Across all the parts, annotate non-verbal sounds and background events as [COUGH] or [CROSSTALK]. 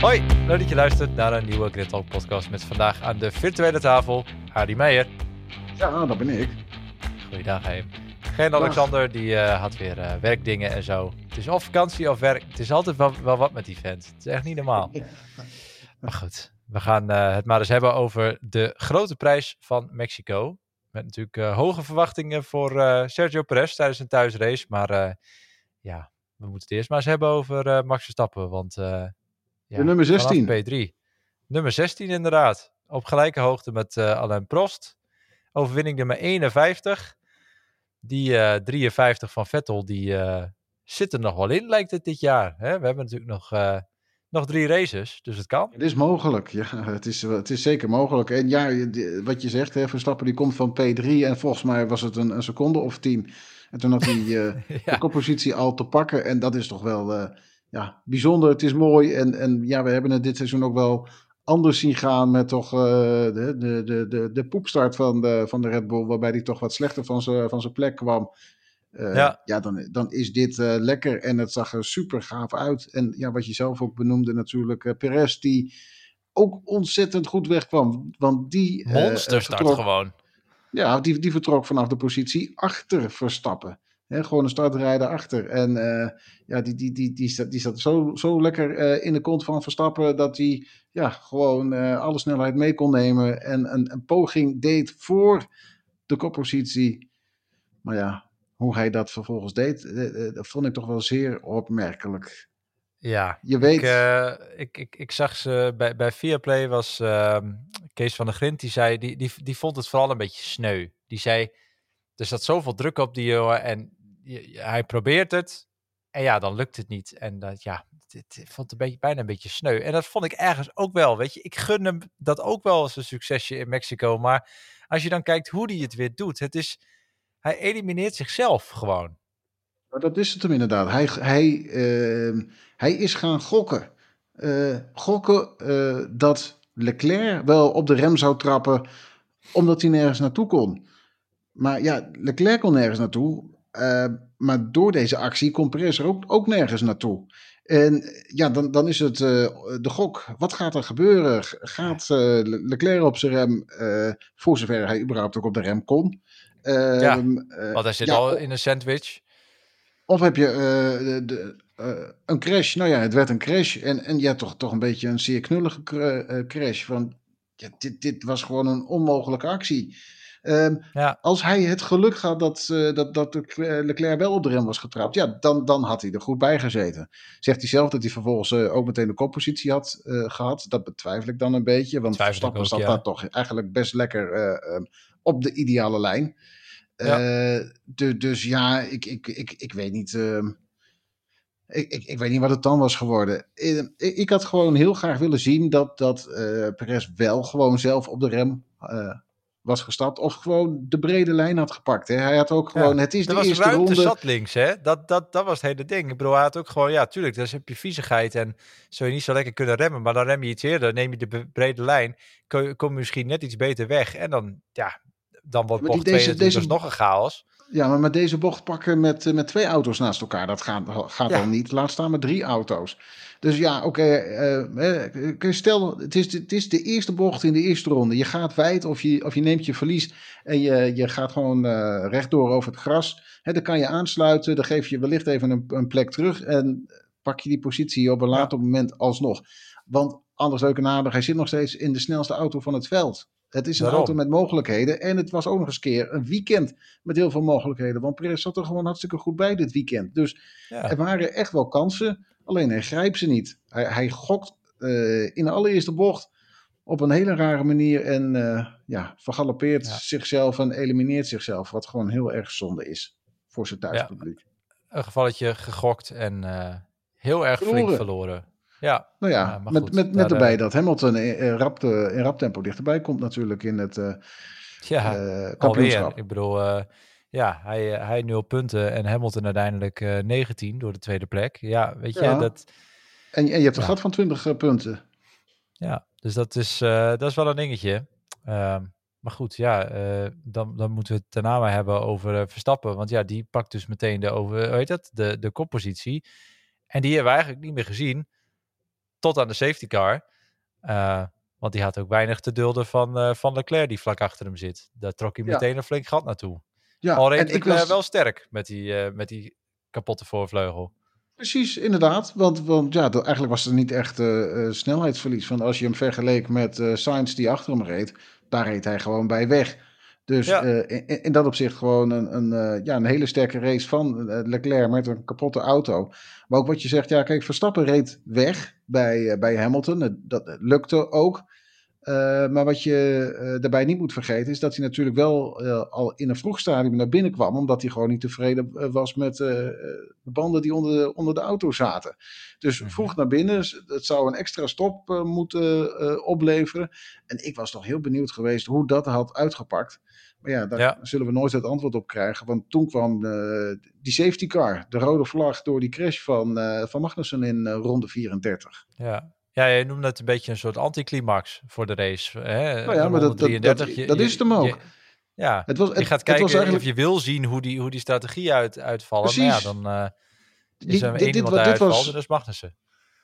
Hoi, leuk dat je luistert naar een nieuwe Grid Talk podcast met vandaag aan de virtuele tafel Hardy Meijer. Ja, dat ben ik. Goeiedag, hé. Geen Alexander, die uh, had weer uh, werkdingen en zo. Het is of vakantie of werk. Het is altijd wel, wel wat met die vent. Het is echt niet normaal. maar goed, we gaan uh, het maar eens hebben over de grote prijs van Mexico. Met natuurlijk hoge verwachtingen voor Sergio Perez tijdens een thuisrace. Maar ja, we moeten het eerst maar eens hebben over Max Verstappen. Want de nummer 16. P3. Nummer 16 inderdaad. Op gelijke hoogte met Alain Prost. Overwinning nummer 51. Die uh, 53 van Vettel, die uh, zit er nog wel in, lijkt het dit jaar. Hè? We hebben natuurlijk nog, uh, nog drie races, dus het kan. Het is mogelijk, ja. Het is, het is zeker mogelijk. En ja, wat je zegt, hè, Verstappen die komt van P3 en volgens mij was het een, een seconde of tien. En toen had hij [LAUGHS] ja. de koppositie al te pakken. En dat is toch wel ja, bijzonder. Het is mooi. En, en ja, we hebben het dit seizoen ook wel anders zien gaan met toch uh, de, de, de, de, de poepstart van de, van de Red Bull, waarbij hij toch wat slechter van zijn van plek kwam. Uh, ja. ja, dan, dan is dit uh, lekker en het zag er super gaaf uit. En ja, wat je zelf ook benoemde natuurlijk, Perez die ook ontzettend goed wegkwam. Want die... Monsterstart vertrok, gewoon. Ja, die, die vertrok vanaf de positie achter Verstappen. He, gewoon een startrijder achter. En uh, ja, die, die, die, die, zat, die zat zo, zo lekker uh, in de kont van Verstappen dat hij ja, gewoon uh, alle snelheid mee kon nemen. En een, een, poging deed voor de koppositie. Maar ja, hoe hij dat vervolgens deed, dat vond ik toch wel zeer opmerkelijk. Ja, je weet. Ik, ik, ik, ik, zag ze bij, bij Viaplay was ehm, Kees van der Grint, die zei, die, die, die vond het vooral een beetje sneu. Die zei. Er zat zoveel druk op die jongen en hij probeert het. En ja, dan lukt het niet. En dat, ja, het vond een beetje, bijna een beetje sneu. En dat vond ik ergens ook wel. Weet je, ik gun hem dat ook wel als een succesje in Mexico. Maar als je dan kijkt hoe hij het weer doet, het is, hij elimineert zichzelf gewoon. Maar dat is het hem inderdaad. Hij, hij, uh, hij is gaan gokken. Uh, gokken uh, dat Leclerc wel op de rem zou trappen, omdat hij nergens naartoe kon. Maar ja, Leclerc kon nergens naartoe. Uh, maar door deze actie komt Perez er ook, ook nergens naartoe. En ja, dan, dan is het uh, de gok. Wat gaat er gebeuren? Gaat uh, Leclerc op zijn rem, voor zover hij überhaupt ook op de rem kon? ja, want hij zit ja, al in een sandwich. Of heb je de, de, een crash? Nou ja, het werd een crash. En, en ja, toch, toch een beetje een zeer knullige crash. Van, ja, dit, dit was gewoon een onmogelijke actie. Um, ja. Als hij het geluk had dat, uh, dat, dat Leclerc wel op de rem was getrapt, ja, dan, dan had hij er goed bij gezeten. Zegt hij zelf dat hij vervolgens uh, ook meteen de koppositie had uh, gehad. Dat betwijfel ik dan een beetje, want Verstappen zat ja. daar toch eigenlijk best lekker ehm, op de ideale lijn. Ja. De, dus ja, ik, ik, ik, ik weet niet. Ehm, ik, ik, ik, weet niet wat het dan was geworden. Ik, ik had gewoon heel graag willen zien dat, dat Perez wel gewoon zelf op de rem was gestapt. Of gewoon de brede lijn had gepakt. Hè. Hij had ook gewoon, ja, het is de was eerste ruimte ronde. zat links, hè. Dat, dat, dat was het hele ding. Ik bedoel, hij had ook gewoon, ja, tuurlijk, dus heb je viezigheid en zou je niet zo lekker kunnen remmen. Maar dan rem je iets eerder, neem je de brede lijn, kom je, misschien net iets beter weg. En dan, ja, dan wordt bocht deze, deze, nog een chaos. Ja, maar met deze bocht pakken met, met twee auto's naast elkaar, dat gaat, gaat ja. al niet. Laat staan met drie auto's. Dus ja, oké, okay, uh, stel, het is, het is de eerste bocht in de eerste ronde. Je gaat wijd of je, of je neemt je verlies en je, je gaat gewoon uh, rechtdoor over het gras. Hè, dan kan je aansluiten, dan geef je wellicht even een, een plek terug en pak je die positie op een later moment alsnog. Want anders leuke nader, hij zit nog steeds in de snelste auto van het veld. Het is een auto met mogelijkheden. En het was ook nog eens keer een weekend met heel veel mogelijkheden. Want Perez zat er gewoon hartstikke goed bij dit weekend. Dus ja. er waren echt wel kansen. Alleen hij grijpt ze niet. Hij, hij gokt uh, in de allereerste bocht op een hele rare manier. En uh, ja, vergalopeert ja. zichzelf en elimineert zichzelf. Wat gewoon heel erg zonde is voor zijn thuispubliek. Ja, een gevalletje gegokt en uh, heel erg verloren. flink verloren. Ja, nou ja, ja met, goed, met, met erbij dat Hamilton in rap, in rap tempo dichterbij komt natuurlijk in het uh, ja, uh, kampioenschap. Alweer. Ik bedoel, uh, ja, hij, hij 0 punten en Hamilton uiteindelijk 19 door de tweede plek. Ja, weet je, ja. dat... En, en je hebt een gat van 20 punten. Ja, dus dat is, dat is wel een dingetje. Um, maar goed, ja, dan, dan moeten we het daarna maar hebben over Verstappen. Want ja, die pakt dus meteen de, over, hoe heet dat, de, de koppositie. En die hebben we eigenlijk niet meer gezien. Tot aan de safety car. want die had ook weinig te dulden van, van Leclerc die vlak achter hem zit. Daar trok hij meteen een flink gat naartoe. Ja, Al reed ik was... wel sterk met die, met die kapotte voorvleugel. Precies, inderdaad. Want, want ja, eigenlijk was er niet echt uh, snelheidsverlies. Van als je hem vergeleek met uh, Sainz die achter hem reed, daar reed hij gewoon bij weg. Dus in, in, dat opzicht gewoon een, een, ja, een hele sterke race van Leclerc met een kapotte auto. Maar ook wat je zegt, ja kijk, Verstappen reed weg bij, bij Hamilton. Dat lukte ook. Eh, maar wat je uh, daarbij niet moet vergeten is dat hij natuurlijk wel uh, al in een vroeg stadium naar binnen kwam, omdat hij gewoon niet tevreden was met de banden die onder de, onder de auto zaten. Dus mhm. vroeg naar binnen, het zou een extra stop moeten opleveren. En ik was toch heel benieuwd geweest hoe dat had uitgepakt. Maar ja, daar zullen we nooit het antwoord op krijgen, want toen kwam die safety car, de rode vlag door die crash van, van Magnussen in ronde 34. Ja, ja, je noemde het een beetje een soort anticlimax voor de race. Hè? Nou ja, maar dat, 33, dat, dat, is het hem ook. ja, het was, het, je gaat kijken eigenlijk... of je wil zien hoe die, hoe die strategie uit, uitvallen. Maar ja, dan uh, is er één iemand die was... dus Magnussen.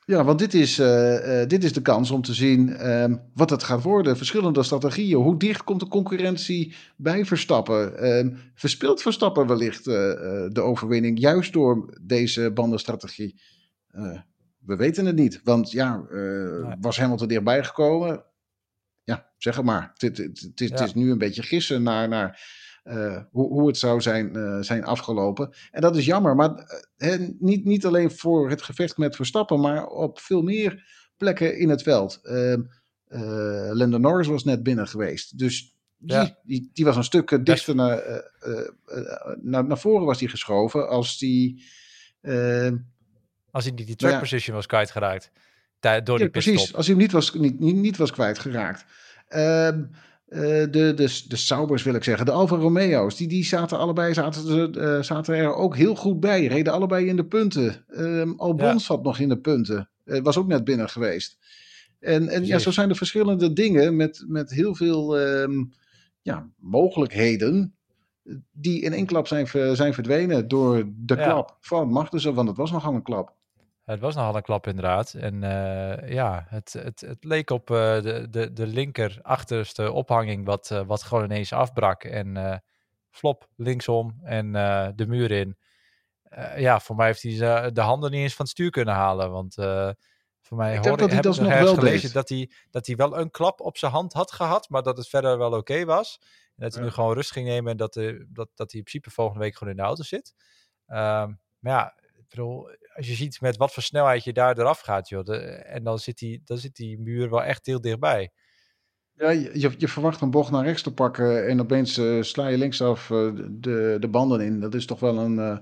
Ja, want dit is, uh, uh, dit is de kans om te zien um, wat het gaat worden. Verschillende strategieën. Hoe dicht komt de concurrentie bij Verstappen? Um, verspeelt Verstappen wellicht de overwinning juist door deze bandenstrategie? We weten het niet. Want ja, uh, was Hamilton dichtbij gekomen? Ja, zeg het maar. Het, het, het, is nu een beetje gissen naar, naar uh, hoe, hoe het zou zijn, uh, zijn afgelopen. En dat is jammer. Maar niet, niet alleen voor het gevecht met Verstappen, maar op veel meer plekken in het veld. Uh, Lando Norris was net binnen geweest. Dus die, ja. die, die, was een stuk dichter naar, naar, naar voren was die geschoven als die als hij niet die track nou position was kwijtgeraakt. Door die ja, precies, als hij hem niet was, niet, niet, niet was kwijtgeraakt. Um, uh, de, de, de Saubers wil ik zeggen, de Alfa Romeo's, die, die zaten allebei zaten, uh, zaten er ook heel goed bij. Reden allebei in de punten. Um, Albon ja. zat nog in de punten. Uh, was ook net binnen geweest. En, en ja, zo zijn er verschillende dingen met, met heel veel um, ja, mogelijkheden die in één klap zijn, zijn verdwenen door de klap van Magnussen, want het was nogal een klap. Het was nogal een klap inderdaad. En uh, ja, het, het, het leek op uh, de, de, de linker achterste ophanging wat, uh, wat gewoon ineens afbrak. En flop linksom en de muur in. ja, voor mij heeft hij de handen niet eens van het stuur kunnen halen. Want voor mij ik hoorde, dat hij dat nog wel gelezen dat hij, dat hij wel een klap op zijn hand had gehad, maar dat het verder wel oké was. En dat hij nu gewoon rust ging nemen en dat, dat, dat hij in principe volgende week gewoon in de auto zit. Um, maar ja, ik bedoel, als je ziet met wat voor snelheid je daar eraf gaat, joh, de, en dan zit, die, dan zit die muur wel echt heel dichtbij. Ja, je, je verwacht een bocht naar rechts te pakken en opeens uh, sla je linksaf uh, de, de banden in. Dat is toch wel een. Uh,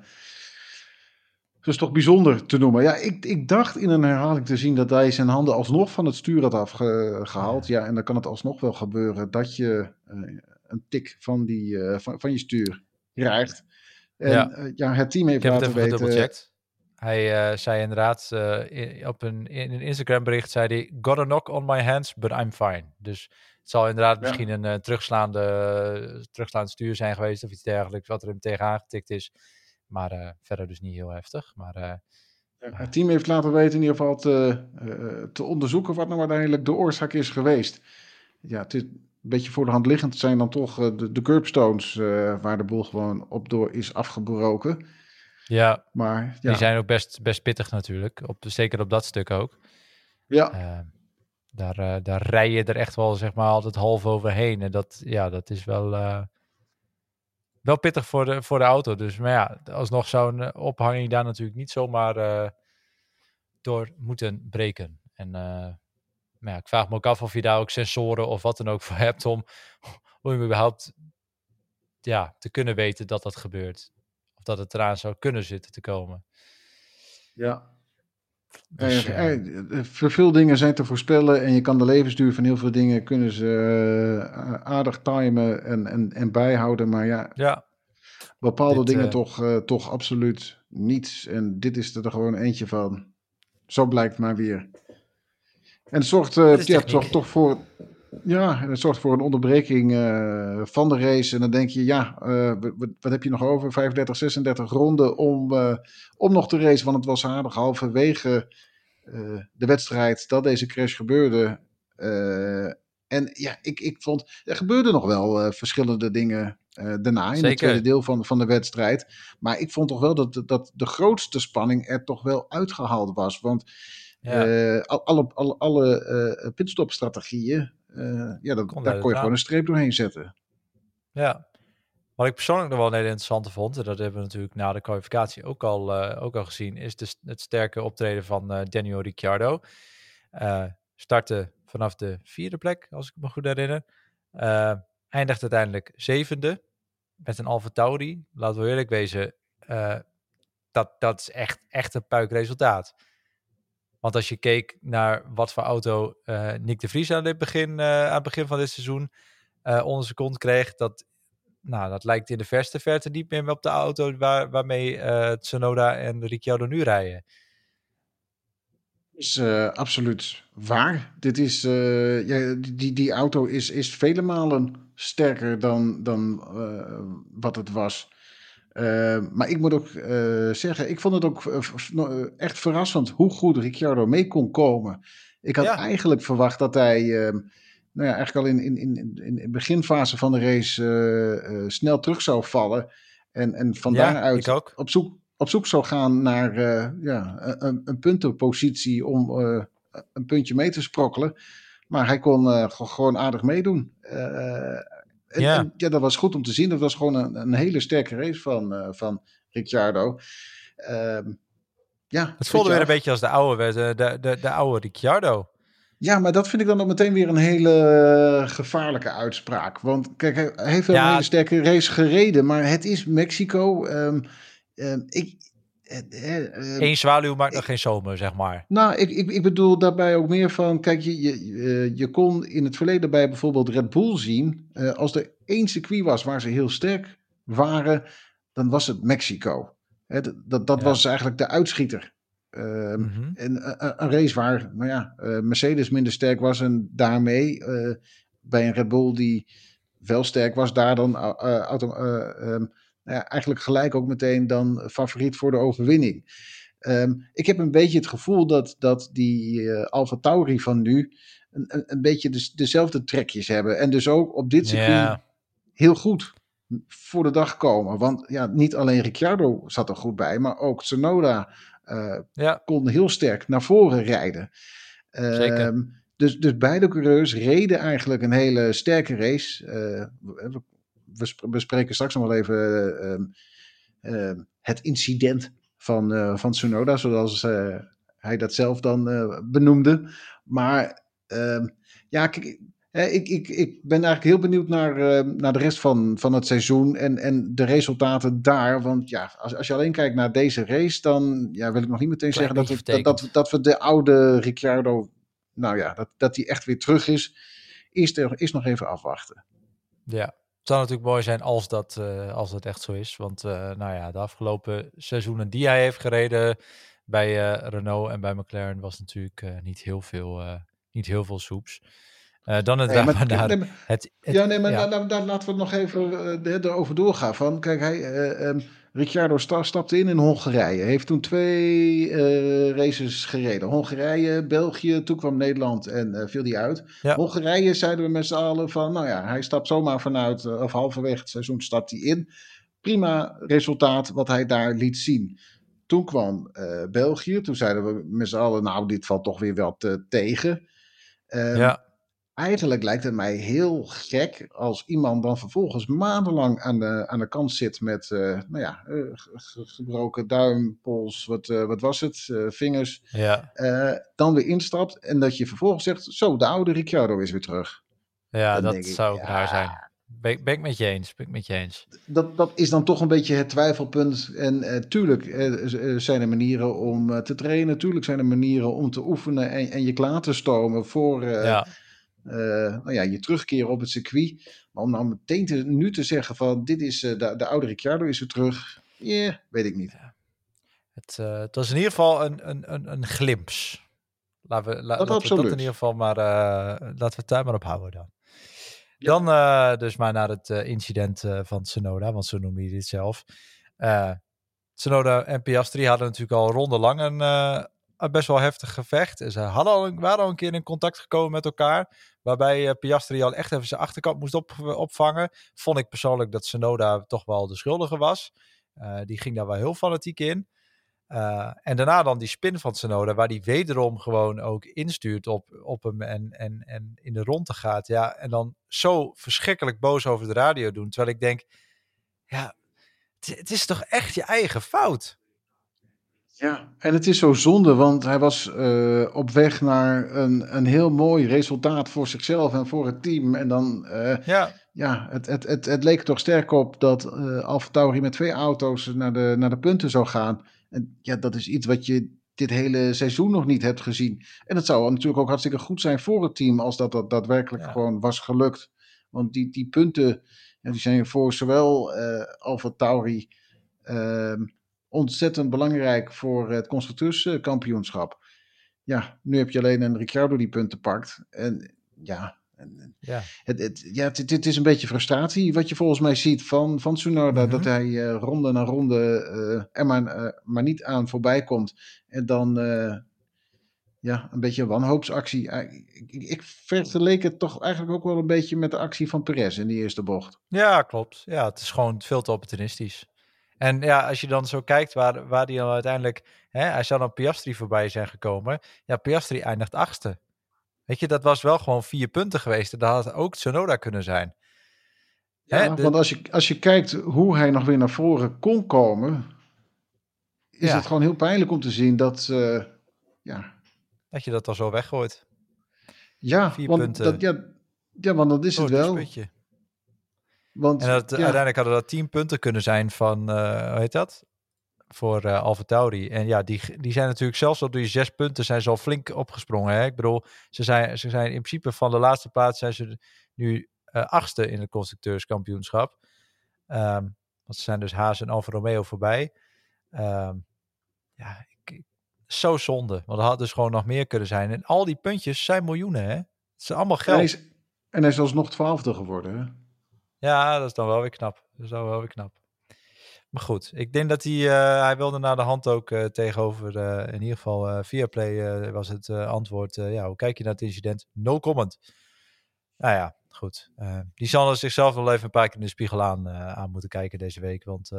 dat is toch bijzonder te noemen. Ja, ik, ik dacht in een herhaling te zien dat hij zijn handen alsnog van het stuur had afgehaald. Ja, en dan kan het alsnog wel gebeuren dat je een tik van, die, van, van je stuur krijgt. En ja, ja het team heeft laten weten. Hij uh, zei inderdaad uh, op een, in een Instagram bericht, zei hij, got a knock on my hands, but I'm fine. Dus het zal inderdaad ja. misschien een uh, terugslaande, terugslaand stuur zijn geweest of iets dergelijks, wat er hem tegenaan getikt is. Maar verder dus niet heel heftig. Maar, het team heeft laten weten in ieder geval te, te onderzoeken wat nou uiteindelijk de oorzaak is geweest. Ja, het is een beetje voor de hand liggend zijn dan toch de, de curbstones waar de boel gewoon op door is afgebroken. Ja, maar, ja. die zijn ook best, best pittig natuurlijk. Op, zeker op dat stuk ook. Ja. Uh, daar, uh, daar rij je er echt wel zeg maar altijd half overheen. En dat, ja, dat is wel, uh, wel pittig voor de, voor de auto. Dus maar ja, alsnog zou een ophanging daar natuurlijk niet zomaar door moeten breken. En maar ja, ik vraag me ook af of je daar ook sensoren of wat dan ook voor hebt om, [LAUGHS] om überhaupt ja, te kunnen weten dat dat gebeurt dat het eraan zou kunnen zitten te komen. Ja. Dus, eh, eh, veel dingen zijn te voorspellen en je kan de levensduur van heel veel dingen kunnen ze uh, aardig timen en, en, en bijhouden. Maar ja, ja. bepaalde dit, dingen uh, toch, uh, toch absoluut niet. En dit is er gewoon eentje van. Zo blijkt maar weer. En het zorgt, ja, zorgt toch voor ja, en het zorgt voor een onderbreking uh, van de race. En dan denk je, ja, uh, wat, wat, heb je nog over? 35, 36 ronden om, uh, om nog te racen. Want het was aardig halverwege de wedstrijd dat deze crash gebeurde. en ja, ik, ik vond, er gebeurden nog wel verschillende dingen daarna in het tweede deel van, van de wedstrijd. Maar ik vond toch wel dat, dat de grootste spanning er toch wel uitgehaald was. Want ja. alle, alle, alle pitstopstrategieën, ja, dat, daar kon je gewoon een streep doorheen zetten. Ja, wat ik persoonlijk nog wel een hele interessante vond, en dat hebben we natuurlijk na de kwalificatie ook al, uh, ook al gezien, is de, het sterke optreden van uh, Daniel Ricciardo. Startte vanaf de vierde plek, als ik me goed herinner. eindigt uiteindelijk zevende met een Alfa Tauri. Laten we eerlijk wezen, dat, dat is echt, echt een puikresultaat. Want als je keek naar wat voor auto Nick de Vries aan, dit begin, aan het begin van dit seizoen onder zijn kreeg, dat nou, dat lijkt in de verste verte niet meer op de auto waar, waarmee Tsunoda en Ricciardo nu rijden. Is absoluut waar. Dit is, ja, die, die auto is, is vele malen sterker dan, dan wat het was. Maar ik moet ook zeggen, ik vond het ook echt verrassend hoe goed Ricciardo mee kon komen. Ik had eigenlijk verwacht dat hij ehm, nou ja, eigenlijk al in, in, in, in de beginfase van de race snel terug zou vallen. En, en van ja, daaruit op zoek, op zoek zou gaan naar ja, een, een puntenpositie om een puntje mee te sprokkelen. Maar hij kon gewoon aardig meedoen. En, ja. En, ja, dat was goed om te zien. Dat was gewoon een, een hele sterke race van, van Ricciardo. Ehm, ja, het voelde weer een beetje als de oude, de, de, de, de oude Ricciardo. Ja, maar dat vind ik dan ook meteen weer een hele eh, gevaarlijke uitspraak. Want kijk, hij heeft wel een hele sterke race gereden, maar het is Mexico. Um, um, ik, Eén zwaluw maakt nog geen zomer, zeg maar. Nou, ik, ik, ik bedoel daarbij ook meer van, kijk, je, je, je kon in het verleden bij bijvoorbeeld Red Bull zien, uh, als er één circuit was waar ze heel sterk waren, dan was het Mexico. Dat dat was eigenlijk de uitschieter. Uh, En eh, eh, een race waar nou ja, Mercedes minder sterk was en daarmee bij een Red Bull die wel sterk was, daar dan auto, um, nou ja, eigenlijk gelijk ook meteen dan favoriet voor de overwinning. Um, ik heb een beetje het gevoel dat, dat die uh, Alfa Tauri van nu een, een, beetje de, dezelfde trekjes hebben. En dus ook op dit circuit yeah. heel goed voor de dag komen. Want ja, niet alleen Ricciardo zat er goed bij, maar ook Tsunoda uh, ja. kon heel sterk naar voren rijden. Zeker. Ehm, dus, dus beide coureurs reden eigenlijk een hele sterke race. Uh, we, we bespreken straks nog wel even uh, het incident van, uh, van Tsunoda, zoals hij dat zelf dan benoemde. Maar ehm, ja, kijk, ik, ik, ik ben eigenlijk heel benieuwd naar, uh, naar de rest van, van het seizoen en, en de resultaten daar. Want ja, als, als je alleen kijkt naar deze race, dan ja, wil ik nog niet meteen zeggen dat we, dat, dat, dat, we de oude Ricciardo, nou ja, dat, dat die echt weer terug is. Is, er, is nog even afwachten. Ja, het zou natuurlijk mooi zijn als dat, uh, als dat echt zo is. Want uh, nou ja, de afgelopen seizoenen die hij heeft gereden bij Renault en bij McLaren was natuurlijk niet heel veel, niet heel veel soeps. Dan het nee, [LAUGHS] maar, naar nee, het, het, Ja, nee, maar ja. Daar, daar, laten we nog even erover doorgaan. Van, kijk, hij, um, Ricciardo sta, stapte in in Hongarije. Heeft toen twee races gereden. Hongarije, België, toen kwam Nederland en viel die uit. Ja. Hongarije zeiden we met z'n allen van, nou ja, hij stapt zomaar vanuit, of halverwege het seizoen stapt hij in. Prima resultaat wat hij daar liet zien. Toen kwam België, toen zeiden we met z'n allen, nou, dit valt toch weer wel te, tegen. Um, ja eigenlijk lijkt het mij heel gek als iemand dan vervolgens maandenlang aan de, aan de kant zit met, uh, nou ja, uh, gebroken duim, pols, wat, uh, wat was het, vingers. Ja. dan weer instapt en dat je vervolgens zegt, zo, de oude Ricciardo is weer terug. Ja, dan dat zou ook ja, raar zijn. Ben, ben, ik met je eens, ben ik met je eens. Dat, dat is dan toch een beetje het twijfelpunt. En tuurlijk zijn er manieren om te trainen. Tuurlijk zijn er manieren om te oefenen en, en je klaar te stomen voor... Ja nou ja, je terugkeren op het circuit. Maar om nou meteen te, nu te zeggen van dit is uh, de, de oude Ricciardo is er terug. Yeah, weet ik niet. Ja. Het, uh, het, was in ieder geval een, een, een, een glimps. Laten we, la, dat laten we dat in ieder geval maar, laten we het daar maar op houden dan. Ja. Dan dus maar naar het incident van Tsunoda, want zo noem je dit zelf. Tsunoda en Piastri hadden natuurlijk al ronde lang een, best wel heftig gevecht. Ze hadden al, waren al een keer in contact gekomen met elkaar. Waarbij uh, Piastri al echt even zijn achterkant moest op, opvangen. Vond ik persoonlijk dat Sonoda toch wel de schuldige was. Uh, die ging daar wel heel fanatiek in. En daarna dan die spin van Sonoda, waar die wederom gewoon ook instuurt op, op hem en, en, en in de ronde gaat. Ja, en dan zo verschrikkelijk boos over de radio doen. Terwijl ik denk, ja, het is toch echt je eigen fout? Ja, en het is zo zonde, want hij was uh, op weg naar een, een heel mooi resultaat voor zichzelf en voor het team. En dan, uh, ja, ja het, het, het, het leek er toch sterk op dat uh, Alfa Tauri met twee auto's naar de, naar de punten zou gaan. En ja, dat is iets wat je dit hele seizoen nog niet hebt gezien. En het zou natuurlijk ook hartstikke goed zijn voor het team als dat, dat daadwerkelijk ja. gewoon was gelukt. Want die, die punten ja, die zijn voor zowel uh, Alfa Tauri uh, ontzettend belangrijk voor het constructeurskampioenschap. Ja, nu heb je alleen een Ricciardo die punten pakt. En ja, ja. Het, het, ja, het, het, is een beetje frustratie wat je volgens mij ziet van, van Tsunoda. Mm -hmm. Dat hij uh, ronde na ronde uh, er maar, uh, maar niet aan voorbij komt. En dan ja, een beetje een wanhoopsactie. Ik, ik vergeleek het toch eigenlijk ook wel een beetje met de actie van Perez in die eerste bocht. Ja, klopt. Ja, het is gewoon veel te opportunistisch. En ja, als je dan zo kijkt waar, waar die dan uiteindelijk... Hè, hij zou dan Piastri voorbij zijn gekomen. Ja, Piastri eindigt achtste. Weet je, dat was wel gewoon vier punten geweest. En dat had ook Sonoda kunnen zijn. Ja, Hè, de... want als je, als je kijkt hoe hij nog weer naar voren kon komen, is ja. het gewoon heel pijnlijk om te zien dat, uh, ja. Dat je dat al zo weggooit. Ja, vier want punten. Dat, ja, ja, want dat is oh, het wel. Sputje. Want, en dat, ja. uiteindelijk hadden dat tien punten kunnen zijn van, uh, hoe heet dat? voor uh, Alfa Tauri. En ja, die, die zijn natuurlijk zelfs al door die zes punten zijn ze al flink opgesprongen. Hè? Ik bedoel, ze zijn, ze zijn in principe van de laatste plaats zijn ze nu uh, achtste in het constructeurskampioenschap. Um, want ze zijn dus Haas en Alfa Romeo voorbij. Um, ja, ik, zo zonde. Want er had dus gewoon nog meer kunnen zijn. En al die puntjes zijn miljoenen, hè? Het is allemaal geld. En hij is, en hij is alsnog twaalfde geworden, hè? Ja, dat is dan wel weer knap. Dat is dan wel weer knap. Maar goed, ik denk dat hij, uh, hij wilde naar de hand ook uh, tegenover, uh, in ieder geval via Play was het antwoord, ja, hoe kijk je naar het incident? No comment. Nou ja, goed. die zal zichzelf wel even een paar keer in de spiegel aan, aan moeten kijken deze week, want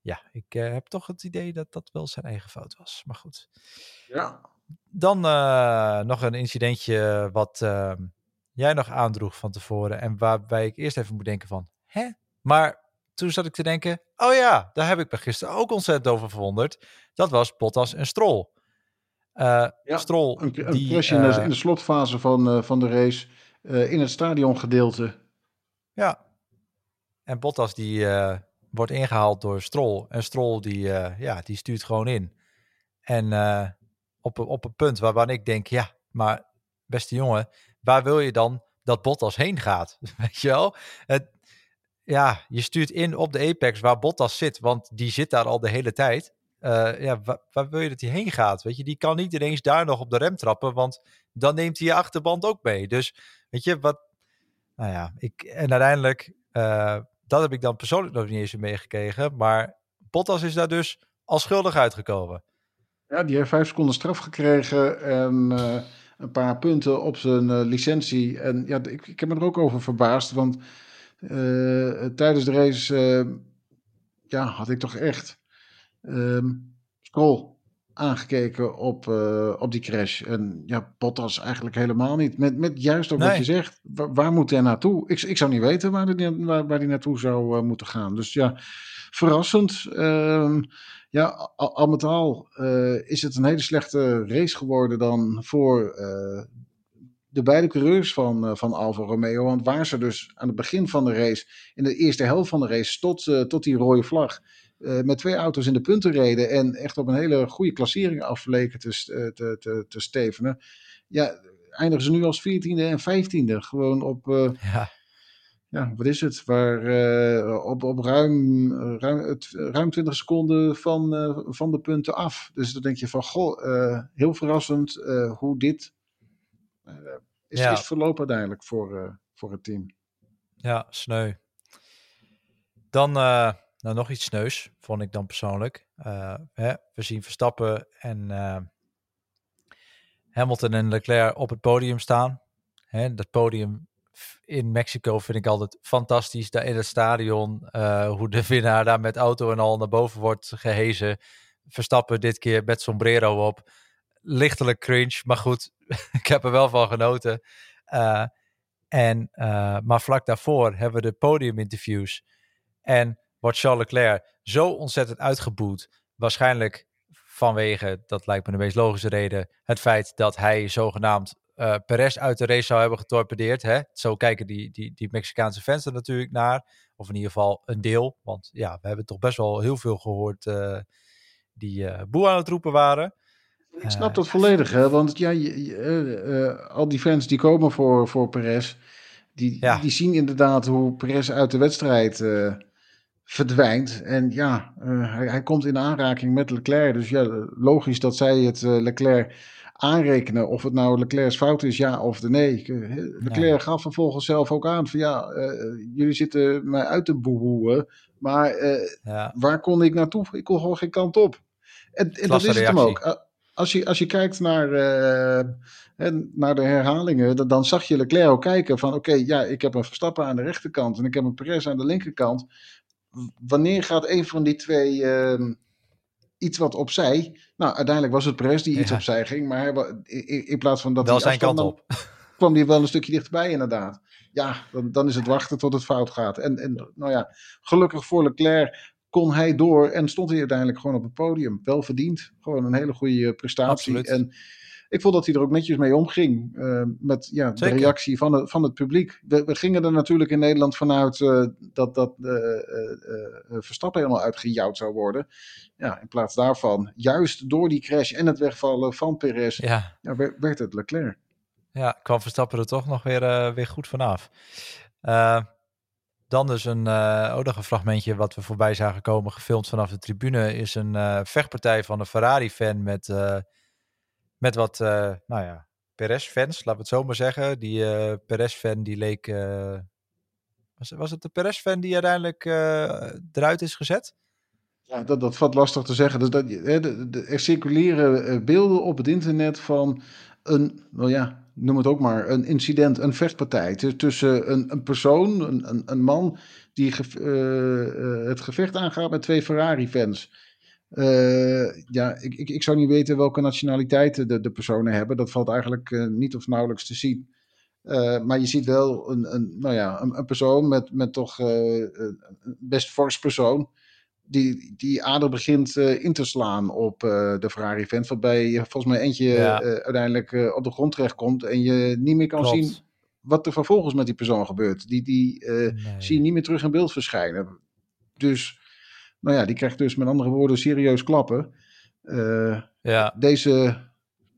ja, ik heb toch het idee dat dat wel zijn eigen fout was. Maar goed. Ja. Dan nog een incidentje wat jij nog aandroeg van tevoren en waarbij ik eerst even moet denken van, hè? Maar toen zat ik te denken, oh ja, daar heb ik me gisteren ook ontzettend over verwonderd. Dat was Bottas en Stroll. Uh, ja, Stroll, een, een die, crash in, uh, de, in de slotfase van, uh, van de race in het stadiongedeelte. Ja, en Bottas die wordt ingehaald door Stroll. En Stroll die, ja, die stuurt gewoon in. En op, op een punt waarvan ik denk, ja, maar beste jongen, waar wil je dan dat Bottas heen gaat? [LAUGHS] Weet je wel? Het, ja, je stuurt in op de Apex waar Bottas zit, want die zit daar al de hele tijd. Uh, ja, waar, wil je dat hij heen gaat? Weet je, die kan niet ineens daar nog op de rem trappen, want dan neemt hij je achterband ook mee. Dus weet je, wat. Nou ja, ik, en uiteindelijk, uh, dat heb ik dan persoonlijk nog niet eens meegekregen, maar Bottas is daar dus al schuldig uitgekomen. Ja, die heeft vijf seconden straf gekregen en uh, een paar punten op zijn licentie. En ja, ik, ik heb me er ook over verbaasd, want uh, tijdens de race uh, ja, had ik toch echt um, Stroll aangekeken op, uh, op die crash. En ja, Bottas eigenlijk helemaal niet. Met, met juist ook nee. wat je zegt. Waar, waar, moet hij naartoe? Ik, ik zou niet weten waar hij waar, waar naartoe zou moeten gaan. Dus ja, verrassend. Um, ja, al, met al is het een hele slechte race geworden dan voor de beide coureurs van, uh, van Alfa Romeo. Want waar ze dus aan het begin van de race, in de eerste helft van de race, tot, tot die rode vlag, met twee auto's in de punten reden en echt op een hele goede klassering afleken te, te, te, te stevenen. Ja, eindigen ze nu als 14e en 15e. Gewoon op. ja. Ja, wat is het? Waar op, op ruim, ruim, het, ruim 20 seconden van, van de punten af. Dus dan denk je van, goh, heel verrassend hoe dit is, ja. is verlopen uiteindelijk voor, voor het team. Ja, sneu. Dan nou, nog iets sneus, vond ik dan persoonlijk. Hè, we zien Verstappen en Hamilton en Leclerc op het podium staan. Hè, dat podium in Mexico vind ik altijd fantastisch. Daar in het stadion, hoe de winnaar daar met auto en al naar boven wordt gehezen. Verstappen dit keer met sombrero op. Lichtelijk cringe, maar goed, [LAUGHS] ik heb er wel van genoten. Uh, en, uh, maar vlak daarvoor hebben we de podiuminterviews. En wordt Charles Leclerc zo ontzettend uitgeboet. Waarschijnlijk vanwege, dat lijkt me de meest logische reden, het feit dat hij zogenaamd uh, Perez uit de race zou hebben getorpedeerd. Hè? Zo kijken die, die, die Mexicaanse fans er natuurlijk naar. Of in ieder geval een deel. Want ja, we hebben toch best wel heel veel gehoord uh, die uh, boe aan het roepen waren. Ik snap dat volledig, hè? want ja, je, al die fans die komen voor, voor Perez, die, ja. die zien inderdaad hoe Perez uit de wedstrijd verdwijnt. En ja, hij, hij, komt in aanraking met Leclerc. Dus ja, logisch dat zij het Leclerc aanrekenen of het nou Leclerc's fout is, ja of de nee. Leclerc gaf vervolgens zelf ook aan van ja, uh, jullie zitten mij uit te boehoeën, maar uh, ja. waar kon ik naartoe? Ik kon gewoon geen kant op. En, en dat is het hem ook. Als je, als je kijkt naar, uh, naar de herhalingen, dan, dan, zag je Leclerc ook kijken van oké, okay, ja, ik heb een Verstappen aan de rechterkant en ik heb een Perez aan de linkerkant. Wanneer gaat een van die twee ehm, iets wat opzij. Nou, uiteindelijk was het Perez die iets opzij ging. Maar hij, in, in, plaats van dat wel zijn kant op. [LAUGHS] kwam hij wel een stukje dichterbij inderdaad. Ja, dan, dan is het wachten tot het fout gaat. En, en nou ja, gelukkig voor Leclerc kon hij door en stond hij uiteindelijk gewoon op het podium. Wel verdiend. Gewoon een hele goede prestatie. Absoluut. En ik vond dat hij er ook netjes mee omging. Uh, met ja, de reactie van het, van het publiek. We, we gingen er natuurlijk in Nederland vanuit uh, dat, dat uh, Verstappen helemaal uitgejouwd zou worden. Ja, in plaats daarvan, juist door die crash en het wegvallen van Perez, ja. Ja, werd het Leclerc. Ja, kwam Verstappen er toch nog weer, weer goed vanaf. dan dus een, ook nog een fragmentje wat we voorbij zagen komen, gefilmd vanaf de tribune, is een vechtpartij van een Ferrari-fan met met wat, uh, nou ja, Perez-fans, laten we het zo maar zeggen. Die uh, Perez-fan die leek... Uh, was, was het de Perez-fan die uiteindelijk eruit is gezet? Ja, dat, dat valt lastig te zeggen. Dus dat, er circuleren beelden op het internet van een, nou ja, noem het ook maar, een incident, een vechtpartij tussen een, een persoon, een, een, man die het gevecht aangaat met twee Ferrari-fans. Uh, ja, ik, ik, ik zou niet weten welke nationaliteiten de, de personen hebben. Dat valt eigenlijk uh, niet of nauwelijks te zien. Uh, maar je ziet wel een, een, nou ja, een, een persoon met, met toch een best fors persoon. Die, die ader begint in te slaan op de Ferrari-vent. Waarbij je volgens mij eentje ja. uiteindelijk op de grond terechtkomt. En je niet meer kan Klopt. zien wat er vervolgens met die persoon gebeurt. Die, die nee. zie je niet meer terug in beeld verschijnen. Dus nou ja, die krijgt dus met andere woorden serieus klappen. Uh, ja. Deze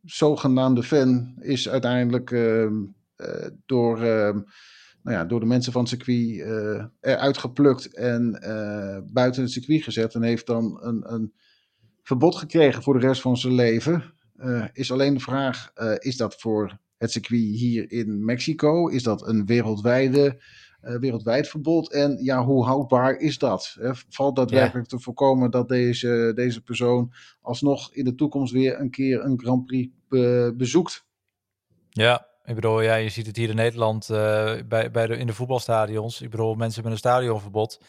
zogenaamde fan is uiteindelijk uh, uh, door, ehm, nou ja, door de mensen van het circuit uh, eruit geplukt en buiten het circuit gezet. En heeft dan een, een verbod gekregen voor de rest van zijn leven. is alleen de vraag, is dat voor het circuit hier in Mexico? Is dat een wereldwijde wereldwijd verbod. En ja, hoe houdbaar is dat? Hè? Valt daadwerkelijk ja. te voorkomen dat deze, deze persoon alsnog in de toekomst weer een keer een Grand Prix be bezoekt? Ja, ik bedoel, ja, je ziet het hier in Nederland uh, bij, bij de, in de voetbalstadions. Ik bedoel, mensen met een stadionverbod.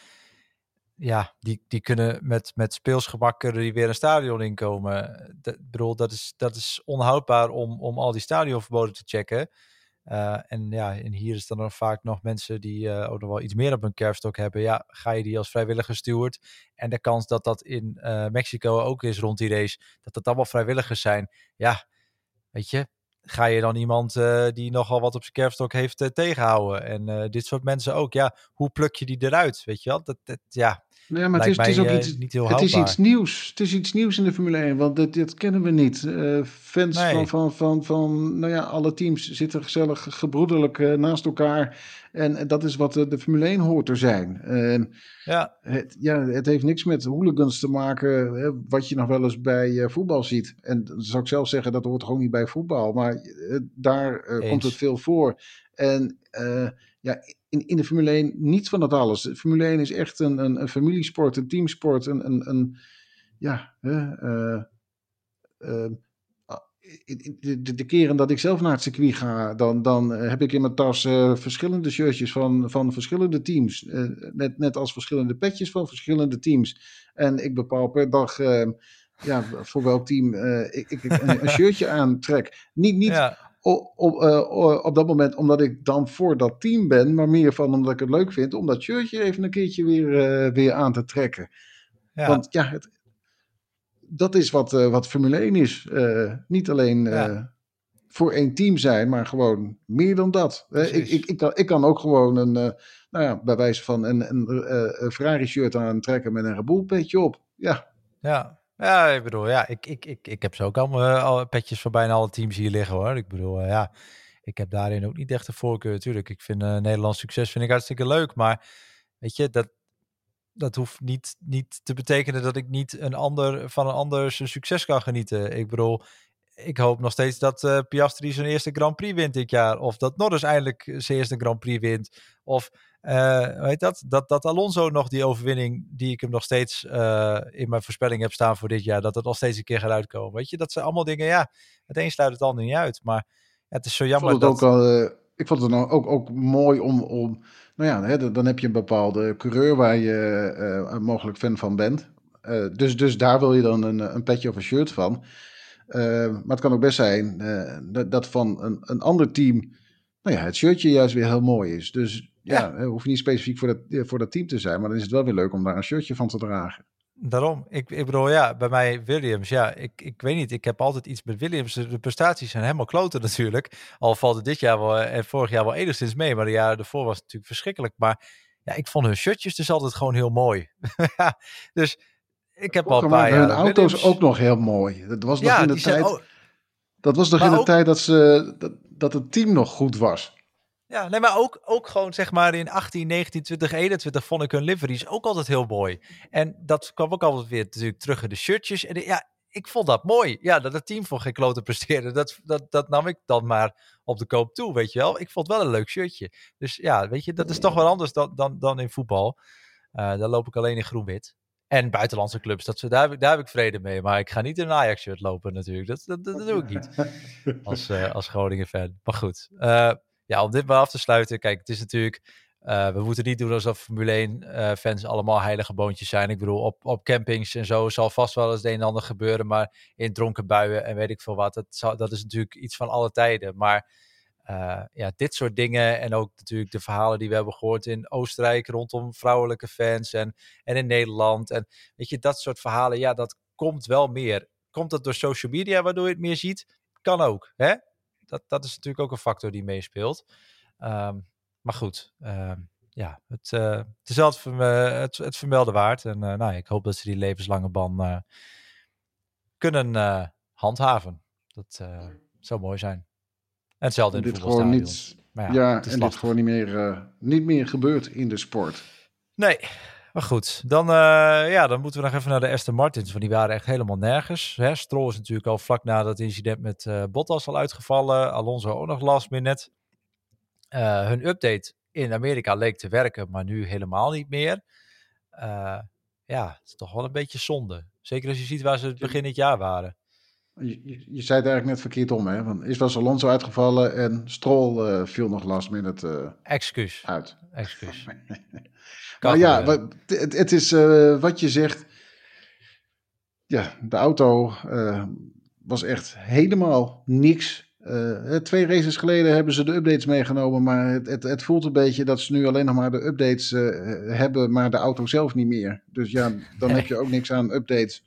Ja, die, die kunnen met, met speelsgemak die weer een stadion inkomen. Dat, ik bedoel, dat is, dat is onhoudbaar om, om al die stadionverboden te checken. Uh, en ja, en hier is dan nog vaak nog mensen die uh, ook nog wel iets meer op hun kerfstok hebben. Ja, ga je die als vrijwilliger steward? En de kans dat dat in uh, Mexico ook is rond die race, dat dat allemaal vrijwilligers zijn. Ja, weet je, ga je dan iemand die nogal wat op zijn kerfstok heeft tegenhouden? En dit soort mensen ook. Ja, hoe pluk je die eruit? Weet je wel? Dat, dat, ja, ja, maar het is, het is, ook iets, niet heel het is iets nieuws. Het is iets nieuws in de Formule 1, want dat, dat kennen we niet. Uh, fans nee. van, van, van, van nou ja, alle teams zitten gezellig gebroederlijk uh, naast elkaar. En dat is wat de, de Formule 1 hoort te zijn. Ja. Het, ja, het heeft niks met hooligans te maken, hè, wat je nog wel eens bij voetbal ziet. En dan zou ik zelf zeggen, dat hoort gewoon niet bij voetbal. Maar daar komt het veel voor. En ja, in, in de Formule 1 niet van dat alles. De Formule 1 is echt een, een, een familiesport, een teamsport, een, een, een ja, uh, de, de, de, keren dat ik zelf naar het circuit ga, dan, dan heb ik in mijn tas uh, verschillende shirtjes van, van verschillende teams. Net, net als verschillende petjes van verschillende teams. En ik bepaal per dag uh, ja, voor welk team ik, ik een, een, [LAUGHS] shirtje aantrek. Niet, niet ja. Op, op, op, dat moment omdat ik dan voor dat team ben, maar meer van omdat ik het leuk vind om dat shirtje even een keertje weer, weer aan te trekken. Ja. Want ja, het, dat is wat, uh, wat Formule 1 is. Niet alleen voor één team zijn, maar gewoon meer dan dat. ik, ik, ik, kan, ik kan ook gewoon een, nou ja, bij wijze van een, een, een Ferrari-shirt aantrekken met een Red petje op. Ja. Ja. Ja, ik bedoel, ja, ik, ik, ik, ik heb zo ook allemaal al petjes van bijna alle teams hier liggen hoor. Ik bedoel, ja, ik heb daarin ook niet echt de voorkeur natuurlijk. Ik vind Nederlands succes vind ik hartstikke leuk, maar weet je, dat, dat hoeft niet, niet te betekenen dat ik niet een ander, van een ander succes kan genieten. Ik bedoel, ik hoop nog steeds dat uh, Piastri zijn eerste Grand Prix wint dit jaar. Of dat Norris eindelijk zijn eerste Grand Prix wint. Of uh, weet dat, dat, dat Alonso nog die overwinning, die ik hem nog steeds uh, in mijn voorspelling heb staan voor dit jaar, dat het nog steeds een keer gaat uitkomen. Weet je, dat zijn allemaal dingen, ja, het een sluit het ander niet uit. Maar het is zo jammer ik vond het dat... Ook al, ik vond het nou ook, ook mooi om, om nou ja, hè, dan heb je een bepaalde coureur waar je mogelijk fan van bent. Dus, dus daar wil je dan een, een petje of een shirt van. Uh, maar het kan ook best zijn dat, dat van een, een ander team nou ja, het shirtje juist weer heel mooi is. Dus ja, ja. hoef je niet specifiek voor dat, voor dat team te zijn, maar dan is het wel weer leuk om daar een shirtje van te dragen. Daarom, ik, ik bedoel, ja, bij mij Williams, ja, ik, ik weet niet, ik heb altijd iets met Williams. De prestaties zijn helemaal kloten [LAUGHS] natuurlijk. Al valt het dit jaar wel en vorig jaar wel enigszins mee, maar de jaren ervoor was het natuurlijk verschrikkelijk. Maar ja, ik vond hun shirtjes dus altijd gewoon heel mooi. [LAUGHS] dus ik heb al een paar jaar... Hun auto's ook nog heel mooi. Dat was nog ja, in de tijd... Dat was nog in de tijd dat, ze, dat, dat het team nog goed was. Ja, nee, maar ook, ook gewoon zeg maar in 18, 19, 20, 21 vond ik hun liveries ook altijd heel mooi. En dat kwam ook altijd weer natuurlijk terug in de shirtjes. En ja, ik vond dat mooi. Ja, dat het team voor geen klote presteerde, dat, dat, dat nam ik dan maar op de koop toe, weet je wel. Ik vond wel een leuk shirtje. Dus ja, weet je, dat is toch wel anders dan, dan, dan in voetbal. Uh, daar loop ik alleen in groen-wit. En buitenlandse clubs, dat, daar, heb ik, daar heb ik vrede mee. Maar ik ga niet in een Ajax-shirt lopen natuurlijk. Dat, dat, dat, doe ik niet [LAUGHS] als, uh, als Groningen-fan. Maar goed, uh, ja, om dit maar af te sluiten. Kijk, het is natuurlijk. Uh, we moeten niet doen alsof Formule 1 uh, fans allemaal heilige boontjes zijn. Ik bedoel, op, op campings en zo zal vast wel eens het een en ander gebeuren. Maar in dronken buien en weet ik veel wat. Dat, dat is natuurlijk iets van alle tijden. Maar uh, ja, dit soort dingen. En ook natuurlijk de verhalen die we hebben gehoord in Oostenrijk rondom vrouwelijke fans. En, en in Nederland. En weet je, dat soort verhalen. Ja, dat komt wel meer. Komt dat door social media waardoor je het meer ziet? Kan ook. Hè? dat, dat is natuurlijk ook een factor die meespeelt. Um, maar goed, uh, ja, het, uh, het is altijd het, het vermelden waard. En uh, nou, ik hoop dat ze die levenslange ban kunnen handhaven. Dat zou mooi zijn. Hetzelfde in dit gewoon niet, maar ja, ja en dit gewoon niet meer, niet meer gebeurt in de sport. Nee, maar goed, dan, uh, ja, dan moeten we nog even naar de Aston Martins, want die waren echt helemaal nergens. Hè? Stroll is natuurlijk al vlak na dat incident met uh, Bottas al uitgevallen. Alonso ook nog last minute. Uh, hun update in Amerika leek te werken, maar nu helemaal niet meer. ja, het is toch wel een beetje zonde. Zeker als je ziet waar ze het begin dit jaar waren. Je, je, je, zei het eigenlijk net verkeerd om, hè? Want is was Alonso uitgevallen en Stroll viel nog last minute Excuus. uit. Excuus. [LAUGHS] Maar ja, wat, het, het, is uh, wat je zegt. Ja, de auto uh, was echt helemaal niks. Uh, twee races geleden hebben ze de updates meegenomen, maar het, het, het, voelt een beetje dat ze nu alleen nog maar de updates hebben, maar de auto zelf niet meer. Dus ja, dan heb je ook niks aan updates.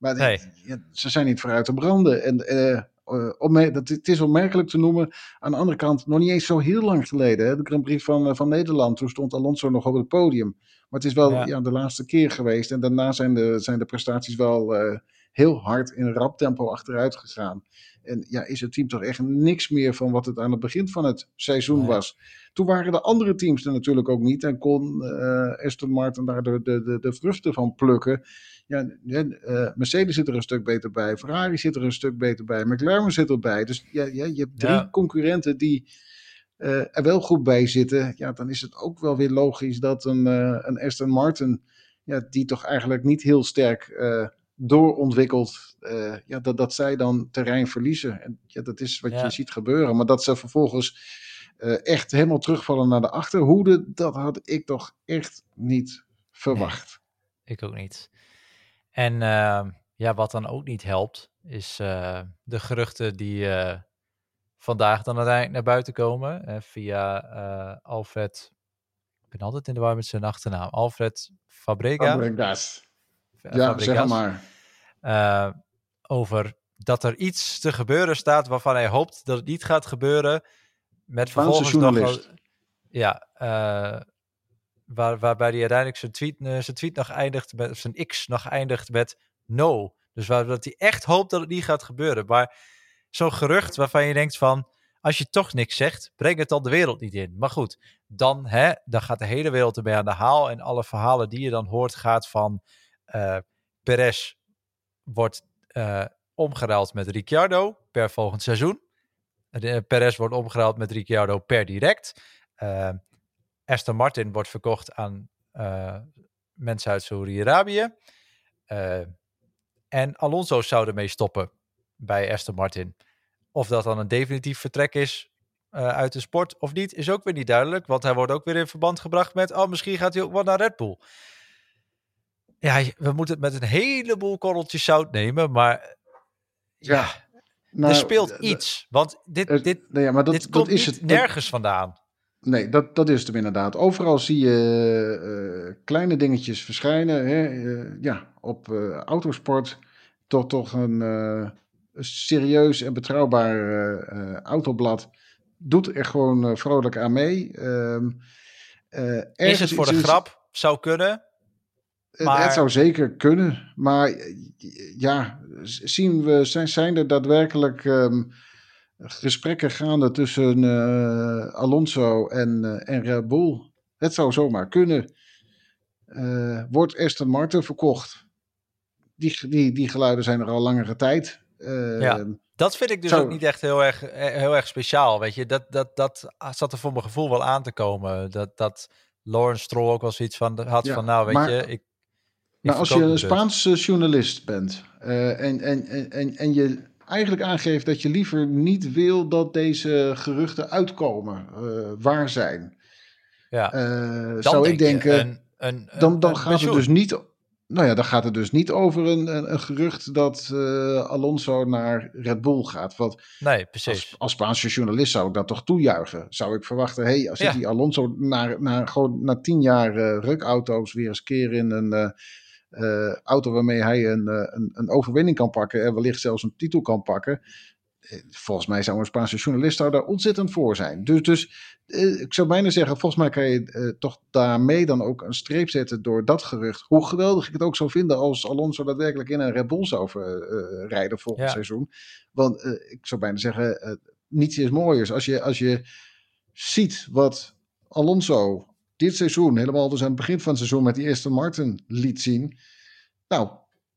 Maar ja, ze zijn niet vooruit te branden. En uh, dat, het is onmerkelijk te noemen. Aan de andere kant, nog niet eens zo heel lang geleden. Hè, de Grand Prix van, uh, van Nederland. Toen stond Alonso nog op het podium. Maar het is wel ja. de laatste keer geweest. En daarna zijn de, zijn de prestaties wel uh, heel hard in rap tempo achteruit gegaan. En ja, is het team toch echt niks meer van wat het aan het begin van het seizoen was. Toen waren de andere teams er natuurlijk ook niet. En kon Aston Martin daar de, de, de, de vruchten van plukken. Ja, uh, Mercedes zit er een stuk beter bij. Ferrari zit er een stuk beter bij. McLaren zit erbij. Dus ja, ja, je hebt drie concurrenten die er wel goed bij zitten, ja, dan is het ook wel weer logisch dat een, een Aston Martin, ja, die toch eigenlijk niet heel sterk doorontwikkeld, ja, dat, dat zij dan terrein verliezen. En ja, dat is wat je ziet gebeuren. Maar dat ze vervolgens echt helemaal terugvallen naar de achterhoede, dat had ik toch echt niet verwacht. ik ook niet. En ehm, ja, wat dan ook niet helpt, is uh, de geruchten die uh, vandaag dan uiteindelijk naar buiten komen. Uh, via Alfred, ik ben altijd in de war met zijn achternaam, Alfred Fabrega. Fabregas. Ja, zeg maar. over dat er iets te gebeuren staat waarvan hij hoopt dat het niet gaat gebeuren. Met vervolgens nog... Ja, waar, waarbij hij uiteindelijk zijn tweet, zijn tweet nog eindigt met, zijn X nog eindigt met no. Dus waar, dat hij echt hoopt dat het niet gaat gebeuren. Maar zo'n gerucht waarvan je denkt van, als je toch niks zegt, breng het dan de wereld niet in. Maar goed, dan, hè, dan gaat de hele wereld erbij aan de haal. En alle verhalen die je dan hoort gaat van uh, Perez wordt uh, omgeruild met Ricciardo per volgend seizoen. Uh, Perez wordt omgeruild met Ricciardo per direct. Aston Martin wordt verkocht aan mensen uit Saudi-Arabië. En Alonso zou ermee stoppen bij Aston Martin. Of dat dan een definitief vertrek is uh, uit de sport of niet, is ook weer niet duidelijk. Want hij wordt ook weer in verband gebracht met, oh, misschien gaat hij ook wel naar Red Bull. Ja, we moeten het met een heleboel korreltjes zout nemen, maar ja, ja nou, er speelt iets. Want dit, dit, ja, maar dat, dit komt dat is het, nergens vandaan. Nee, dat, dat is het inderdaad. Overal zie je uh, kleine dingetjes verschijnen. Hè? Uh, ja, op autosport toch, toch een serieus en betrouwbaar autoblad. Doet er gewoon vrolijk aan mee. Ehm, is het voor de grap? Zou kunnen. Maar... Het zou zeker kunnen. Maar ja, zien we, zijn, zijn er daadwerkelijk... Um, gesprekken gaande tussen uh, Alonso en, uh, en Red Bull. Het zou zomaar kunnen. Uh, wordt Aston Martin verkocht? Die, die, die geluiden zijn er al langere tijd. Ja, dat vind ik dus ook niet echt heel erg, heel erg speciaal. Weet je, dat, dat, dat zat er voor mijn gevoel wel aan te komen. Dat, dat Lawrence Stroll ook wel zoiets van had van, nou weet je, ik. Nou, als je een Spaanse journalist bent en, en, en, en je eigenlijk aangeeft dat je liever niet wil dat deze geruchten uitkomen, uh, waar zijn. Ja. Uh, zou ik denken, een, een, dan, dan gaat het dus niet. Nou ja, dan gaat het dus niet over een, een, gerucht dat uh, Alonso naar Red Bull gaat. Wat nee, precies. Als, als Spaanse journalist zou ik dat toch toejuichen. Zou ik verwachten, hey, als ja. die Alonso naar, naar, gewoon na tien jaar rukauto's weer eens keer in een uh, auto waarmee hij een, uh, een, een, overwinning kan pakken en wellicht zelfs een titel kan pakken. Eh, volgens mij zou een Spaanse journalist daar ontzettend voor zijn. Dus, dus ik zou bijna zeggen, volgens mij kan je toch daarmee dan ook een streep zetten door dat gerucht. Hoe geweldig ik het ook zou vinden als Alonso daadwerkelijk in een Red Bull zou rijden volgend seizoen. Want ik zou bijna zeggen, niets is mooiers. Als je, als je ziet wat Alonso dit seizoen, helemaal dus aan het begin van het seizoen met die eerste Martin liet zien. Nou,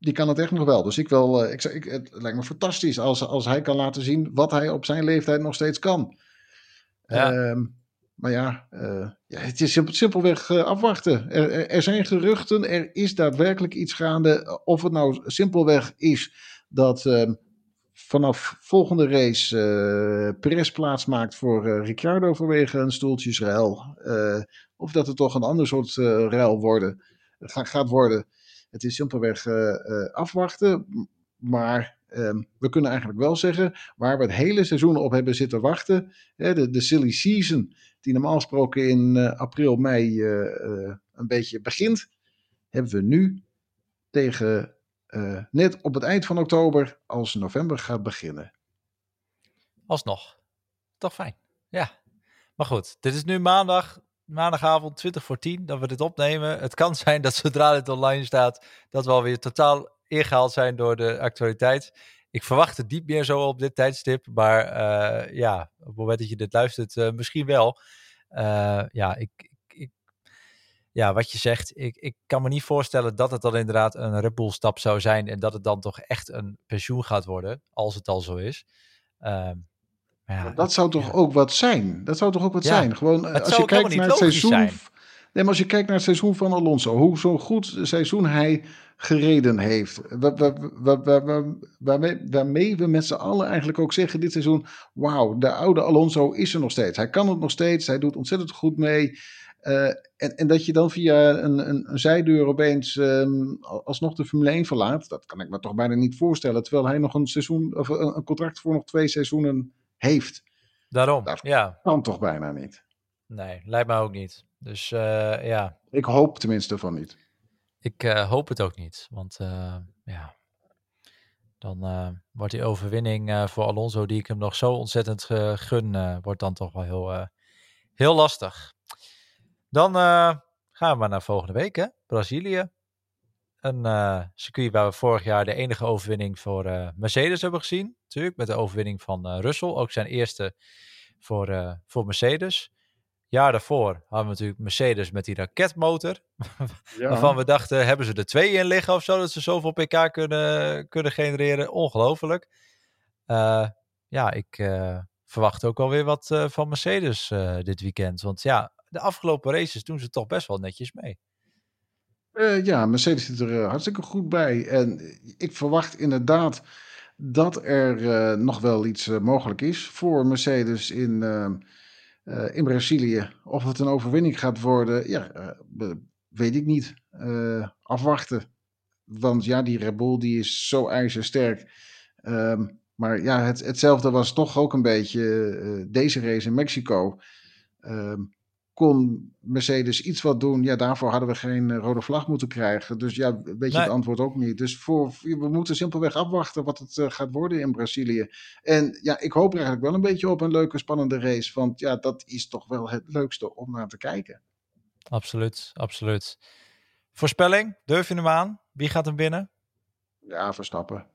die kan het echt nog wel. Dus ik wil, uh, ik, ik, het lijkt me fantastisch als, als hij kan laten zien wat hij op zijn leeftijd nog steeds kan. Ja. Ehm, maar ja, uh, ja, het is simpelweg uh, afwachten. Er, er, zijn geruchten, er is daadwerkelijk iets gaande. Of het nou simpelweg is dat ehm, vanaf volgende race uh, Perez plaats maakt voor Ricciardo vanwege een stoeltjesruil. Of dat het toch een ander soort uh, ruil worden, gaat worden. Het is simpelweg uh, afwachten. Maar um, we kunnen eigenlijk wel zeggen, waar we het hele seizoen op hebben zitten wachten, hè, de, de silly season, die normaal gesproken in april, mei een beetje begint, hebben we nu tegen net op het eind van oktober, als november gaat beginnen. Alsnog. Toch fijn. Ja. Maar goed, dit is nu maandag maandagavond 20 voor 10 dat we dit opnemen. Het kan zijn dat zodra dit online staat, dat we alweer totaal ingehaald zijn door de actualiteit. Ik verwacht het niet meer zo op dit tijdstip, maar uh, ja, op het moment dat je dit luistert, uh, misschien wel. Uh, ja, ik, ik, ja, wat je zegt, ik, ik kan me niet voorstellen dat het dan inderdaad een Red Bull stap zou zijn en dat het dan toch echt een pensioen gaat worden, als het al zo is. Ja, dat zou toch ook wat zijn? Dat zou toch ook wat Ja, zijn? Gewoon, het als je kijkt naar het seizoen. zijn. Nee, maar als je kijkt naar het seizoen van Alonso, hoe zo'n goed seizoen hij gereden heeft. Wa- wa- wa- wa- wa- Waarmee, waarmee we met z'n allen eigenlijk ook zeggen dit seizoen: wauw, de oude Alonso is er nog steeds. Hij kan het nog steeds, hij doet ontzettend goed mee. Eh, en, en dat je dan via een, een, een zijdeur opeens ehm, alsnog de Formule 1 verlaat, dat kan ik me toch bijna niet voorstellen. Terwijl hij nog een seizoen, of een, een contract voor nog twee seizoenen heeft. Daarom, Dat- ja. Kan toch bijna niet. Nee, lijkt mij ook niet. Dus eh, ja, Ik hoop tenminste van niet. ik eh, hoop het ook niet. Want eh, ja, dan wordt die overwinning voor Alonso, die ik hem nog zo ontzettend gun, wordt dan toch wel heel, heel lastig. Dan gaan we maar naar volgende week, hè? Brazilië. Een circuit waar we vorig jaar de enige overwinning voor Mercedes hebben gezien. Natuurlijk, met de overwinning van eh, Russell. Ook zijn eerste voor, eh, voor Mercedes. Jaar daarvoor hadden we natuurlijk Mercedes met die raketmotor. [LAUGHS] Ja. Waarvan we dachten, hebben ze er twee in liggen of zo, dat ze zoveel pk kunnen, kunnen genereren. Ongelooflijk. Eh, ja, ik verwacht ook alweer wat van Mercedes dit weekend. Want ja, de afgelopen races doen ze toch best wel netjes mee. Ja, Mercedes zit er hartstikke goed bij. En ik verwacht inderdaad dat er eh, nog wel iets eh, mogelijk is voor Mercedes in, eh, in Brazilië. Of het een overwinning gaat worden, ja, weet ik niet. Afwachten. Want ja, die Red Bull die is zo ijzersterk. Ehm, maar ja, het, hetzelfde was toch ook een beetje deze race in Mexico. Ehm, kon Mercedes iets wat doen? Ja, daarvoor hadden we geen eh, rode vlag moeten krijgen. Dus ja, weet je Nee. het antwoord ook niet. Dus voor, we moeten simpelweg afwachten wat het eh, gaat worden in Brazilië. En ja, ik hoop er eigenlijk wel een beetje op een leuke, spannende race. Want ja, dat is toch wel het leukste om naar te kijken. Absoluut, absoluut. Voorspelling, durf je hem aan? Wie gaat hem binnen? Ja, Verstappen.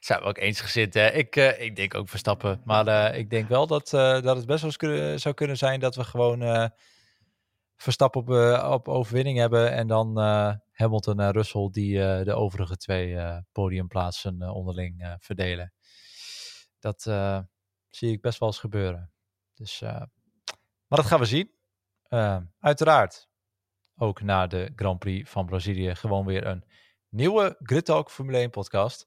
Zijn we ook eensgezind, hè? Ik, eh, ik denk ook Verstappen. Maar eh, ik denk wel dat, eh, dat het best wel eens kunnen, zou kunnen zijn dat we gewoon Verstappen op, op overwinning hebben. En dan Hamilton en Russell die de overige twee podiumplaatsen onderling verdelen. Dat zie ik best wel eens gebeuren. Dus, maar dat gaan we zien. Uiteraard ook na de Grand Prix van Brazilië gewoon weer een nieuwe Grid Talk Formule 1 podcast.